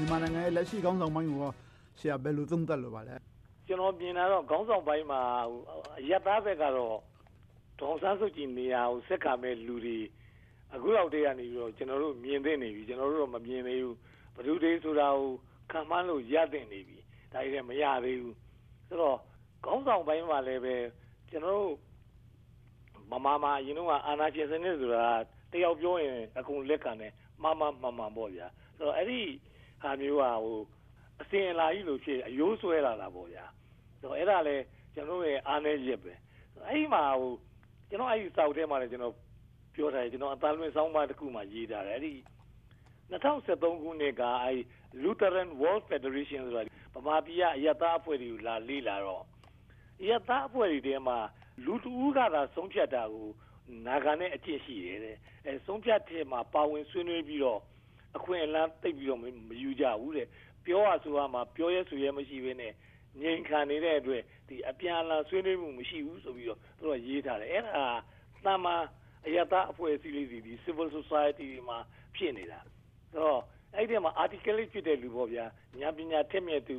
မြန်မာနိုင်ငံရဲ့ လက်ရှိခေါင်းဆောင်ပိုင်းကို ဆရာ ဘယ်လိုသုံးသပ်လိုပါလဲ ကျွန်တော်မြင်တာတော့ ခေါင်းဆောင်ပိုင်းမှာအယက်သားဘက်ကတော့ ဒေါန်ဆန်းစုကြည်နေရာကိုစက်ခံမဲ့လူတွေ အခုလောက်တည်းကနေပြီးတော့ကျွန်တော်တို့ မြင်သိနေပြီ ကျွန်တော်တို့တော့ မမြင်သေးဘူးဘဒုဒေးဆိုတာကိုခံမှန်းလို့ရတဲ့နေပြီ ဒါကြီးလည်းမရသေးဘူး ဆိုတော့ ခေါင်းဆောင်ပိုင်းမှာလည်းပဲကျွန်တော်တို့မမမအရင်တော့အာနာရှင်စနစ်ဆိုတာ တယောက်ပြောရင် အကုန်လက်ခံတယ်မမမှန်မှန် ပေါ့ဗျာဆိုတော့အဲ့ဒီ ဟာမျိုးကဟိုအစင်အလာကြီးလို့ဖြစ်အယိုးဆွဲလာတာပေါ့ဗျာဆိုတော့အဲ့ဒါလည်းကျွန်တော်ရဲ့အားနည်းချက်ပဲအဲ့ဒီမှာဟိုကျွန်တော်အဲ့ဒီစောက်ထဲမှာလည်းကျွန်တော်ပြောထားတယ်ကျွန်တော်အသားလွင်ဆောင်းပါးတစ်ခုမှရေးထားတယ်အဲ့ဒီ2013ခုနှစ်ကအဲ Lutheran World Federation ဆိုတာဗမာပြည်ကအယက်သားအဖွဲ့တွေကိုလာလေ့လာတော့အယက်သားအဖွဲ့တွေထဲမှာလူတူကသာဆုံးဖြတ်တာကိုနာဂာနဲ့အကျင့်ရှိတယ်တဲ့အဲဆုံးဖြတ်တဲ့မှာပါဝင်ဆွေးနွေးပြီးတော့ အခွင့်အလမ်းတိတ်ပြီးတော့မယူကြဘူးတဲ့ပြောရဆိုရမှာပြောရဲဆိုရဲမရှိဘဲနဲ့ငြိမ်ခံနေတဲ့အတွက်ဒီအပြန်အလှန်ဆွေးနွေးမှုမရှိဘူးဆိုပြီးတော့သူတို့ရေးထားတယ်အဲ့ဒါသာမန်အယတာအဖွဲ့အစည်းလေးတွေဒီ civil society တွေမှာဖြစ်နေတာဆိုတော့အဲ့ဒီမှာ articulate ဖြစ်တဲ့လူပေါ့ဗျာညာပညာထက်မြက်သူ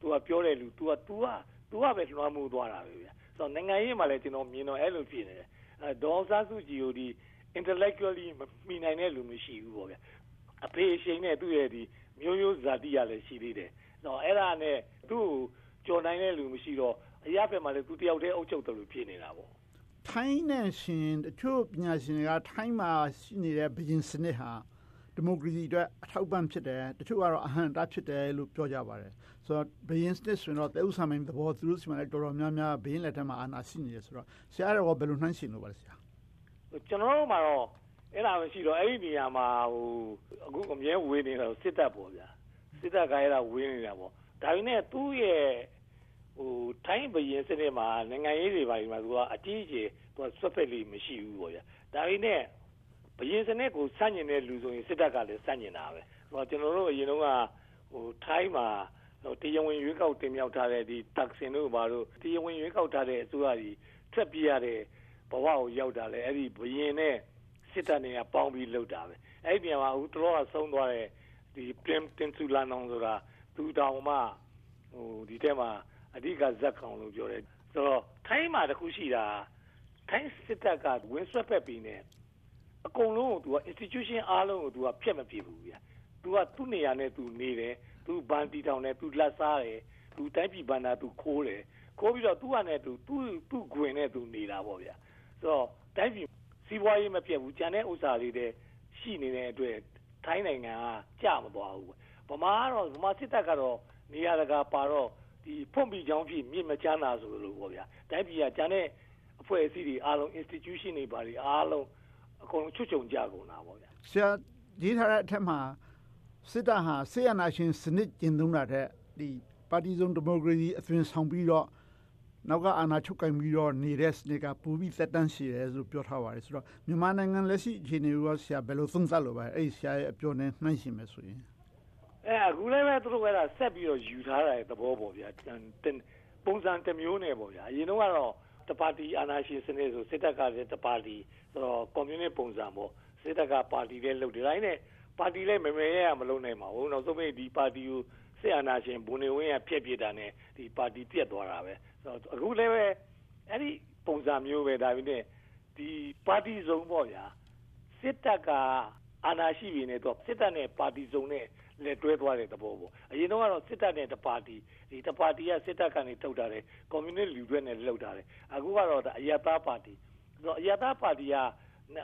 သူကပြောတဲ့လူ तू က तू က तू ကပဲလွှမ်းမိုးသွားတာပဲဗျာဆိုတော့နိုင်ငံရေးမှာလည်းကျွန်တော်မြင်တော့အဲ့လိုဖြစ်နေတယ်အဲဒေါ်စားစုကြည်ကိုဒီ intellectually မမိနိုင်တဲ့လူမရှိဘူးပေါ့ဗျာ အဖေရှိန်နဲ့သူ့ရဲ့ဒီမျိုးရိုးဇာတိရလည်းရှိသေးတယ်တော့အဲ့ဒါနဲ့သူ့ကိုကြော်နိုင်တဲ့လူမရှိတော့အရာဖက်မှာလည်းသူတယောက်တည်းအုပ်ချုပ်တယ်လို့ဖြစ်နေတာပေါ့ထိုင်းနဲ့ရှင်တချို့ပညာရှင်တွေကထိုင်းမှာရှိနေတဲ့ဘရင်စနစ်ဟာဒီမိုကရေစီအတွက်အထောက်ပံ့ဖြစ်တယ်တချို့ကတော့အဟံတာဖြစ်တယ်လို့ပြောကြပါတယ်ဆိုတော့ဘရင်စနစ်ဆိုတော့တဲဥဆောင်မယ့်သဘောသူတို့စီမံလည်းတော်တော်များများဘရင်လက်ထက်မှာအာဏာရှိနေတယ်ဆိုတော့ဆရာတော်ကဘယ်လိုနှိုင်းရှင်လို့ပါလဲဆရာကျွန်တော်တို့မှာတော့ အဲ့ဒါမရှိတော့အဲ့ဒီနေရာမှာဟိုအခုအမြဲဝေးနေတာစစ်တပ်ပေါ့ဗျာစစ်တပ်ကအဲ့ဒါဝေးနေတာပေါ့ဒါပေမဲ့သူ့ရဲ့ဟိုထိုင်းဘရင်စနစ်မှာနိုင်ငံရေးတွေပါဒီမှာသူကအကြီးအကျယ်သူကဆွတ်ဖက်လေးမရှိဘူးပေါ့ဗျာဒါပေမဲ့ဘရင်စနစ်ကိုစန့်ကျင်တဲ့လူဆိုရင်စစ်တပ်ကလည်းစန့်ကျင်တာပဲဟိုကျွန်တော်တို့အရင်တော့ကဟိုထိုင်းမှာတရားဝင်ရွေးကောက်တင်မြှောက်ထားတဲ့ဒီတက်ဆင်တို့ဘာလို့တရားဝင်ရွေးကောက်ထားတဲ့အစိုးရကြီးထွက်ပြေးရတဲ့ဘဝကိုရောက်တာလေအဲ့ဒီဘရင်နဲ့ စစ်တပ်နဲ့ပေါင်းပြီးလှုပ်တာပဲအဲ့ဒီပြန်မှာအခုတော်ကဆုံးသွားတဲ့ဒီပင်တင်ဆူလာနောင်ဆိုတာသူတောင်မှဟိုဒီထဲမှာအဓိကဇက်ကောင်လို့ပြောတယ်ဆိုတော့ထိုင်းမှာတခုရှိတာထိုင်းစစ်တပ်ကဝင်ဆွတ်ဖက်ပြီးနေအကုန်လုံးကိုသူက institution အားလုံးကိုသူကဖျက်မပြဘူးဗျာသူကသူ့နေရာနဲ့သူနေတယ်သူဘန်တီတောင်နဲ့သူလက်စားတယ်သူတိုင်းပြည်ဘန်တာသူခိုးတယ်ခိုးပြီးတော့သူ့ဟာနဲ့သူသူ့သူ့ခွင်နဲ့သူနေတာပေါ့ဗျာဆိုတော့တိုင်းပြည် စီးပွားရေးမပြတ်ဘူးကြံတဲ့ဥစ္စာလေးတွေရှိနေတဲ့အတွက်ထိုင်းနိုင်ငံကကြမသွားဘူးဗမာကတော့ဗမာစစ်တပ်ကတော့နေရာတကာပါတော့ဒီဖွင့်ပြီးကြောင်းဖြစ်မြင့်မချမ်းသာဆိုလို့ပေါ့ဗျာတိုင်းပြည်ကကျန်တဲ့အဖွဲ့အစည်းတွေအားလုံး institution တွေပါတွေအားလုံးအကုန်လုံးချွတ်ချုံကြကုန်တာပေါ့ဗျာဆရာရေးထားတဲ့အထက်မှာစစ်တပ်ဟာဆေးရနာရှင်စနစ်ကျင့်သုံးတာတဲ့ဒီပါတီစုံဒီမိုကရေစီအသွင်ဆောင်ပြီးတော့ နောက်ကအာဏာချုပ်ကင်ပြီးတော့နေတဲ့စနစ်ကပူပြီးသက်တမ်းရှိတယ်လို့ပြောထားပါတယ်ဆိုတော့မြန်မာနိုင်ငံလက်ရှိအခြေအနေကိုဆရာဘယ်လိုသုံးသပ်လိုပါလဲအဲ့ဆရာရဲ့အပြောနဲ့နှိုင်းရှင်မယ်ဆိုရင်အဲအခုလည်းပဲသူတို့ကဆက်ပြီးတော့ယူထားတဲ့သဘောပေါ့ဗျာပုံစံတစ်မျိုးနဲ့ပေါ့ဗျာအရင်တော့ကတော့တပါတီအာဏာရှင်စနစ်ဆိုစစ်တပ်ကလည်းတပါတီဆိုတော့ကွန်မြူနစ်ပုံစံပေါ့စစ်တပ်ကပါတီလည်းလုပ်တယ်ဒါနဲ့ပါတီလည်းမမေရမလုပ်နိုင်ပါဘူးနောက်ဆုံးပိဒီပါတီကိုစစ်အာဏာရှင်ဘုံနေဝင်းရဖျက်ပြစ်တာနဲ့ဒီပါတီပြတ်သွားတာပဲဆိုတော့ အခုလည်းပဲအဲ့ဒီပုံစံမျိုးပဲဒါပေမဲ့ဒီပါတီစုံပေါ့ဗျာစစ်တပ်ကအာဏာရှိပြီနဲ့တော့စစ်တပ်နဲ့ပါတီစုံနဲ့လက်တွဲသွားတဲ့သဘောပေါ့အရင်တော့ကတော့စစ်တပ်နဲ့တပါတီဒီတပါတီကစစ်တပ်ကနေထုတ်တာတယ်ကွန်မြူနစ်လူတွေနဲ့လှုပ်တာတယ်အခုကတော့အယတာပါတီဆိုတော့အယတာပါတီက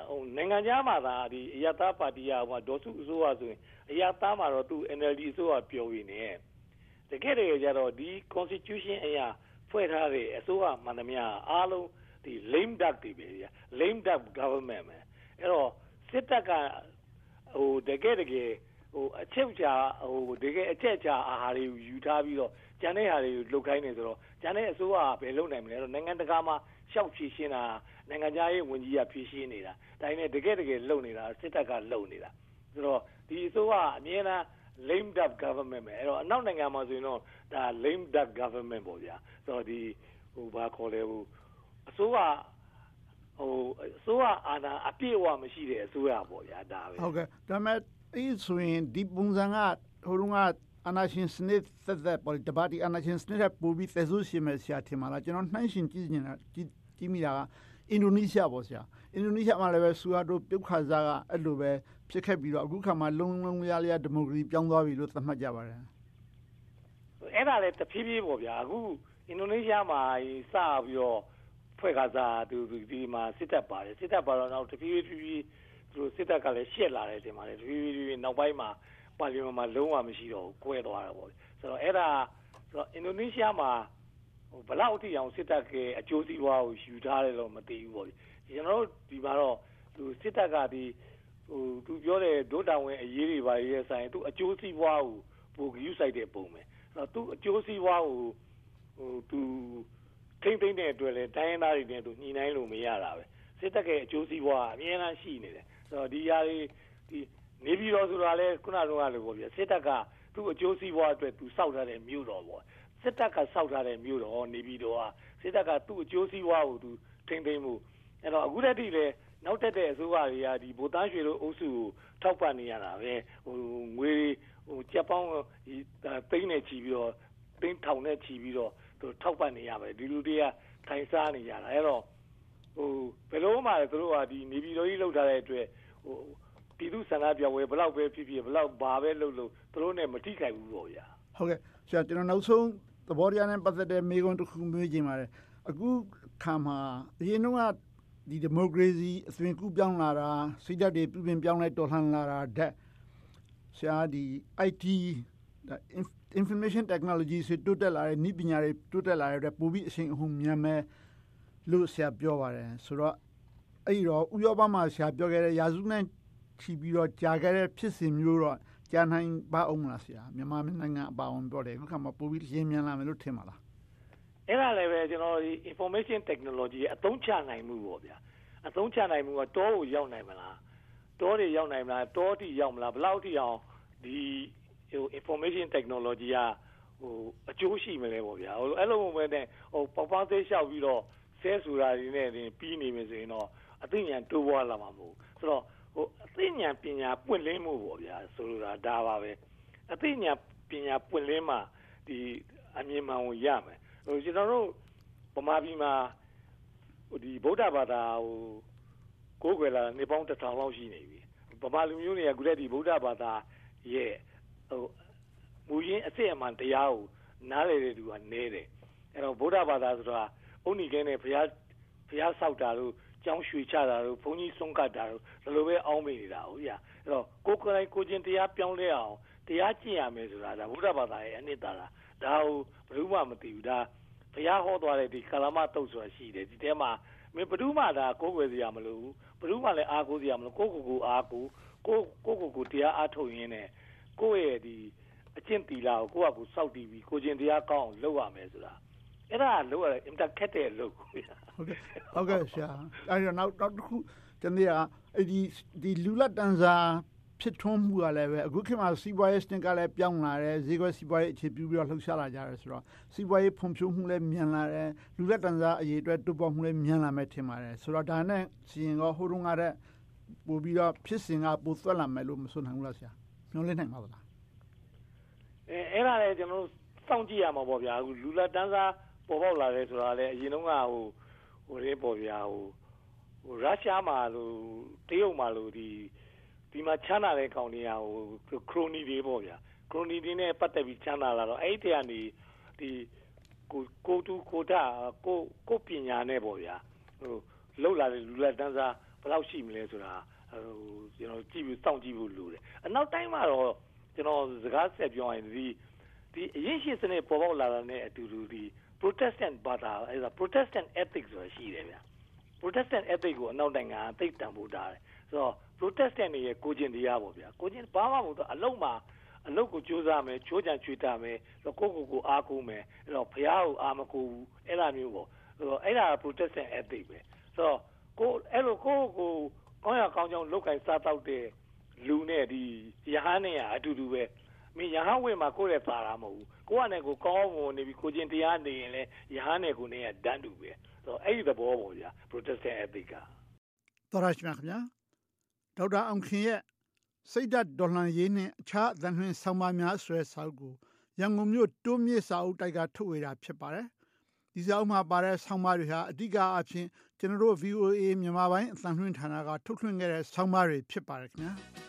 ဟိုနိုင်ငံခြားမှာသာဒီအယတာပါတီကဟိုဒေါ်စုအစိုးရဆိုရင်အယတာမှာတော့သူ NLD အစိုးရပြောရင်းနဲ့တကယ်တကယ်ကျတော့ဒီ constitution အရာ ဖွဲ့ထားတဲ့အစိုးရမှန်သမျှအားလုံးဒီ lame duck တွေပဲဗျာ lame duck government ပဲအဲ့တော့စစ်တပ်ကဟိုတကယ်တကယ်ဟိုအချက်ချာဟိုတကယ်အချက်ချာအာဟာရတွေကိုယူထားပြီးတော့ကျန်တဲ့ဟာတွေကိုလုတ်ခိုင်းနေဆိုတော့ကျန်တဲ့အစိုးရကဘယ်လုပ်နိုင်မလဲတော့နိုင်ငံတကာမှာရှောက်ဖြည့်ရှင်းတာနိုင်ငံခြားရေးဝန်ကြီးကဖြည့်ရှင်းနေတာဒါနဲ့တကယ်တကယ်လုပ်နေတာစစ်တပ်ကလုပ်နေတာဆိုတော့ဒီအစိုးရအမြဲတမ်း lame duck government ပဲအဲ့တော့အနောက်နိုင်ငံမှာဆိုရင်တော့ဒါ lame duck government ပေါ့ဗျာဆိုတော့ဒီဟိုဘာခေါ်လဲဟိုအစိုးရဟိုအစိုးရအာဏာအပြည့်အဝမရှိတဲ့အစိုးရပေါ့ဗျာဒါပဲဟုတ်ကဲ့ဒါပေမဲ့အေးဆိုရင်ဒီပုံစံကဟိုတုန်းကအာနာရှင်စနစ်သက်သက်ပေါ်တပါတီအာနာရှင်စနစ်နဲ့ပို့ပြီးသက်ဆိုးရှင်မဲ့ဆရာထင်ပါလားကျွန်တော်နှိုင်းရှင်ကြည့်နေတာကြည့်ကြည့်မိတာကအင်ဒိုနီးရှားပေါ့ဆရာ အင်ဒိုနီးရှားမှာလည်းပဲဆူဟာတိုပြုတ်ခါစားကအဲ့လိုပဲဖြစ်ခဲ့ပြီးတော့အခုခါမှာလုံးလုံးလျားလျားဒီမိုကရေစီပြောင်းသွားပြီလို့သတ်မှတ်ကြပါတယ်အဲ့ဒါလည်းတဖြည်းဖြည်းပေါ့ဗျာအခုအင်ဒိုနီးရှားမှာစပြီးတော့ဖွဲ့ကစားသူဒီမှာစစ်တပ်ပါတယ်စစ်တပ်ပါတော့နောက်တဖြည်းဖြည်းဖြည်းသူတို့စစ်တပ်ကလည်းရှက်လာတယ်တင်ပါတယ်တဖြည်းဖြည်းဖြည်းနောက်ပိုင်းမှာပါလီမန်မှာလုံးဝမရှိတော့ဘူးကွဲသွားတာပေါ့ဆိုတော့အဲ့ဒါဆိုတော့အင်ဒိုနီးရှားမှာဟိုဘလောက်အထိအောင်စစ်တပ်ကအကျိုးစီးပွားကိုယူထားတယ်လို့မသိဘူးပေါ့ ကျွန်တော်တို့ဒီမှာတော့သူစစ်တပ်ကဒီဟိုသူပြောတဲ့ဒုတာဝန်အရေးတွေပါရဲ့ဆိုင်သူအကျိုးစီးပွားကိုပိုဂရုစိုက်တဲ့ပုံပဲအဲ့တော့သူအကျိုးစီးပွားကိုဟိုသူထိမ့်သိမ့်တဲ့အတွက်လည်းတိုင်းရင်းသားတွေနဲ့သူညှိနှိုင်းလို့မရတာပဲစစ်တပ်ရဲ့အကျိုးစီးပွားအများအားရှိနေတယ်ဆိုတော့ဒီຢာတွေဒီနေပြည်တော်ဆိုတာလဲခုနကလိုပေါ့ဗျာစစ်တပ်ကသူ့အကျိုးစီးပွားအတွက်သူစောက်ထားတဲ့မြို့တော်ပေါ့စစ်တပ်ကစောက်ထားတဲ့မြို့တော်နေပြည်တော်ကစစ်တပ်ကသူ့အကျိုးစီးပွားကိုသူထိမ့်သိမ့်မှု အဲ့တော့ အခုတည်းကလည်း နောက်တက်တဲ့အစိုးရတွေကဒီဗိုလ်တန်းရွှေတို့အုပ်စုကို ထောက်ပံ့နေရတာပဲဟိုငွေဟိုကြက်ပေါင်းသိန်းနဲ့ချီပြီးတော့ သိန်းထောင်နဲ့ချီပြီးတော့သူထောက်ပံ့နေရမယ် ဒီလူတွေက ထိုင်စားနေရတာ အဲ့တော့ဟိုဘယ်လိုမှလည်းသူတို့ကဒီနေပြည်တော်ကြီးလောက်ထားတဲ့အတွက်ဟိုပြည်သူဆန္ဒပြပွဲဘလောက်ပဲဖြစ်ဖြစ်ဘလောက်ဘာပဲလုပ်လို့သူတို့နဲ့ မထိခိုက်ဘူးပေါ့ဗျာဟုတ်ကဲ့ဆရာ ကျွန်တော် နောက်ဆုံး သဘောတရားနဲ့ ပတ်သက်တဲ့ မေးခွန်းတစ်ခု မေးချင်ပါတယ် အခုခါမှာ အရင်တော့ ဒီဒီမိုကရေစီအသွင်ကူးပြောင်းလာတာစိတ်ဓာတ်တွေပြုပြင်ပြောင်းလဲတော်လှန်လာတာတဲ့ဆရာဒီ IT information technology ဆိုတိုးတက်လာတဲ့ဤပညာတွေတိုးတက်လာတဲ့အတွက်ပိုပြီးအချိန်အဟုန်မြန်မဲ့လို့ဆရာပြောပါတယ်ဆိုတော့အဲ့ဒီတော့ဥရောပမှာဆရာပြောခဲ့တဲ့ရာစုနဲ့ချီပြီးတော့ကြာခဲ့တဲ့ဖြစ်စဉ်မျိုးတော့ကြာနိုင်ပါအောင်မလားဆရာမြန်မာနိုင်ငံအပါအဝင်ပြောတယ်ခုခါမှာပိုပြီးရင်းမြန်လာမယ်လို့ထင်ပါလား အဲ့ဒါလည်းပဲကျွန်တော်ဒီ information technology အသုံးချနိုင်မှုပေါ့ဗျာအသုံးချနိုင်မှုကတောကိုရောက်နိုင်မလားတောတွေရောက်နိုင်မလားတောတိရောက်မလားဘယ်လောက်တိအောင်ဒီဟို information technology ကဟိုအကျိုးရှိမလဲပေါ့ဗျာဟိုအဲ့လိုမျိုးနဲ့ဟိုပေါပေါသေးလျှောက်ပြီးတော့ဆဲဆိုတာတွေနဲ့တင်ပြီးနေမယ်ဆိုရင်တော့အသိဉာဏ်တိုးပွားလာမှာမဟုတ်ဆိုတော့ဟိုအသိဉာဏ်ပညာပွင့်လင်းမှုပေါ့ဗျာဆိုလိုတာဒါပါပဲအသိဉာဏ်ပညာပွင့်လင်းမှဒီအမြင်မှန်ကိုရမယ်ဟို ကျွန်တော်တို့ဗမာပြည်မှာဟိုဒီဗုဒ္ဓဘာသာဟိုကိုးကွယ်လာနေပေါင်းတစ်ထောင်လောက်ရှိနေပြီဗမာလူမျိုးတွေကခုတည်းဒီဗုဒ္ဓဘာသာရဲ့ဟိုမူရင်းအစစ်အမှန်တရားကိုနားလည်တဲ့သူကနေတယ်အဲ့တော့ဗုဒ္ဓဘာသာဆိုတာအုန်နီကဲနဲ့ဘုရားဘုရားဆောက်တာလို့ကျောင်းရွှေချတာလို့ဘုန်းကြီးဆုံးကတ်တာလို့ဒီလိုပဲအောင်းမိနေတာဟုတ်ရအဲ့တော့ကိုယ်ကိုယ်တိုင်ကိုချင်းတရားပြောင်းလဲအောင်တရားကျင့်ရမယ်ဆိုတာဒါဗုဒ္ဓဘာသာရဲ့အနှစ်သာရ ဒါကိုဘယ်သူမှမသိဘူးဒါဘုရားဟောသွားတဲ့ဒီကာလမတုတ်ဆိုတာရှိတယ်ဒီထဲမှာမင်းဘယ်သူမှဒါကိုယ်ွယ်စရာမလိုဘူးဘယ်သူမှလည်းအားကိုးစရာမလိုကိုယ့်ကိုယ်ကိုအားကိုးကိုကိုကိုကိုတရားအားထုတ်ရင်းနဲ့ကိုယ့်ရဲ့ဒီအကျင့်တီလာကိုကိုယ့်အကူစောက်တည်ပြီးကိုကျင်တရားကောင်းအောင်လုပ်ရမယ်ဆိုတာအဲ့ဒါလုပ်ရတယ်အင်တာခက်တဲ့လုပ်ဟုတ်ကဲ့ဟုတ်ကဲ့ဆရာအဲ့တော့နောက်နောက်တစ်ခုတနည်းအားအဲ့ဒီဒီလူလက်တန်းစာ ဖြစ်ထွန်းမှုကလည်းပဲအခုခေတ်မှာစီးပွားရေးစနစ်ကလည်းပြောင်းလာတယ်ဈေးကွက်စီးပွားရေးအခြေပြုပြီးတော့လှုပ်ရှားလာကြတယ်ဆိုတော့စီးပွားရေးဖွံ့ဖြိုးမှုလည်းမြန်လာတယ်လူလက်တန်းစားအရေးအတွက်တိုးပေါ်မှုလည်းမြန်လာမယ်ထင်ပါတယ်ဆိုတော့ဒါနဲ့စီရင်ကဟိုတုန်းကတည်းပို့ပြီးတော့ဖြစ်စဉ်ကပိုသွက်လာမယ်လို့မဆိုနိုင်ဘူးလားဆရာမျှော်လင့်နိုင်ပါသလားအဲအဲ့ဒါလည်းကျွန်တော်တို့စောင့်ကြည့်ရမှာပေါ့ဗျာအခုလူလက်တန်းစားပေါ်ပေါက်လာတယ်ဆိုတာလည်းအရင်တုန်းကဟိုဟိုလေးပေါ့ဗျာဟိုဟိုရုရှားမှာလို့တရုတ်မှာလို့ဒီ ဒီမှာချမ်းသာတဲ့ကောင်တွေကဟိုခရိုနီတွေပေါ့ဗျာခရိုနီတွေနဲ့ပတ်သက်ပြီးချမ်းသာလာတော့အဲ့ဒီကနေဒီကိုကိုတူကိုတာကိုကိုပညာနဲ့ပေါ့ဗျာဟိုလောက်လာတဲ့လူလက်တန်းစားဘယ်လောက်ရှိမလဲဆိုတာဟိုကျွန်တော်ကြည့်ပြီးစောင့်ကြည့်ဖို့လိုတယ်အနောက်တိုင်းမှာတော့ကျွန်တော်စကားဆက်ပြောရင်ဒီဒီအရင်ရှိစနစ်ပေါ်ပေါက်လာတာနဲ့အတူတူဒီ Protestant ဘာသာအဲဒါ Protestant ethics ဆိုတာရှိတယ်ဗျာ Protestant ethics ကိုအနောက်နိုင်ငံကသိတန်ဖို့တားတယ် ဆိုတော့ Protestant တွေရဲ့ ကိုကျင်တရားပေါ့ဗျာကိုကျင်ဘာမှမဟုတ်တော့အလုံးမှာအလုတ်ကိုကြိုးစားမယ်ချိုးချံချွေတာမယ်ကိုကိုကိုအားကိုးမယ်အဲ့တော့ဘုရားကိုအားမကိုးဘူးအဲ့လိုမျိုးပေါ့ဆိုတော့အဲ့ဒါ Protestant ethic ပဲဆိုတော့ကိုအဲ့လိုကိုကိုကောင်းရကောင်းကြောင်းလောက်ကင်စားတော့တဲ့လူနဲ့ဒီယဟန်နဲ့အတူတူပဲမင်းယဟန်ဝင်မှာကိုယ့်ရဲ့သာတာမဟုတ်ဘူးကိုကနဲ့ကိုကောင်းဝင်နေပြီကိုချင်းတရားနေရင်လဲယဟန်နဲ့ကိုနဲ့ကတန်းတူပဲဆိုတော့အဲ့ဒီသဘောပေါ့ဗျာ Protestant ethic ကတော်ရရှိမြခင်ဗျာ ဒေါက်တာအောင်ခင်ရဲ့စိတ်ဓာတ်ဒေါ်လန်ရေးနှင့်အခြားအသံလွှင့်ဆောင်းပါးများဆိုတဲ့စာအုပ်ကိုရန်ကုန်မြို့တိုးမြစ်စာအုပ်တိုက်ကထုတ်ဝေတာဖြစ်ပါတယ်။ဒီစာအုပ်မှာပါတဲ့ဆောင်းပါးတွေဟာအဓိကအဖြစ်ကျွန်တော်တို့ VOA မြန်မာပိုင်းအသံလွှင့်ဌာနကထုတ်လွှင့်ခဲ့တဲ့ဆောင်းပါးတွေဖြစ်ပါတယ်ခင်ဗျာ။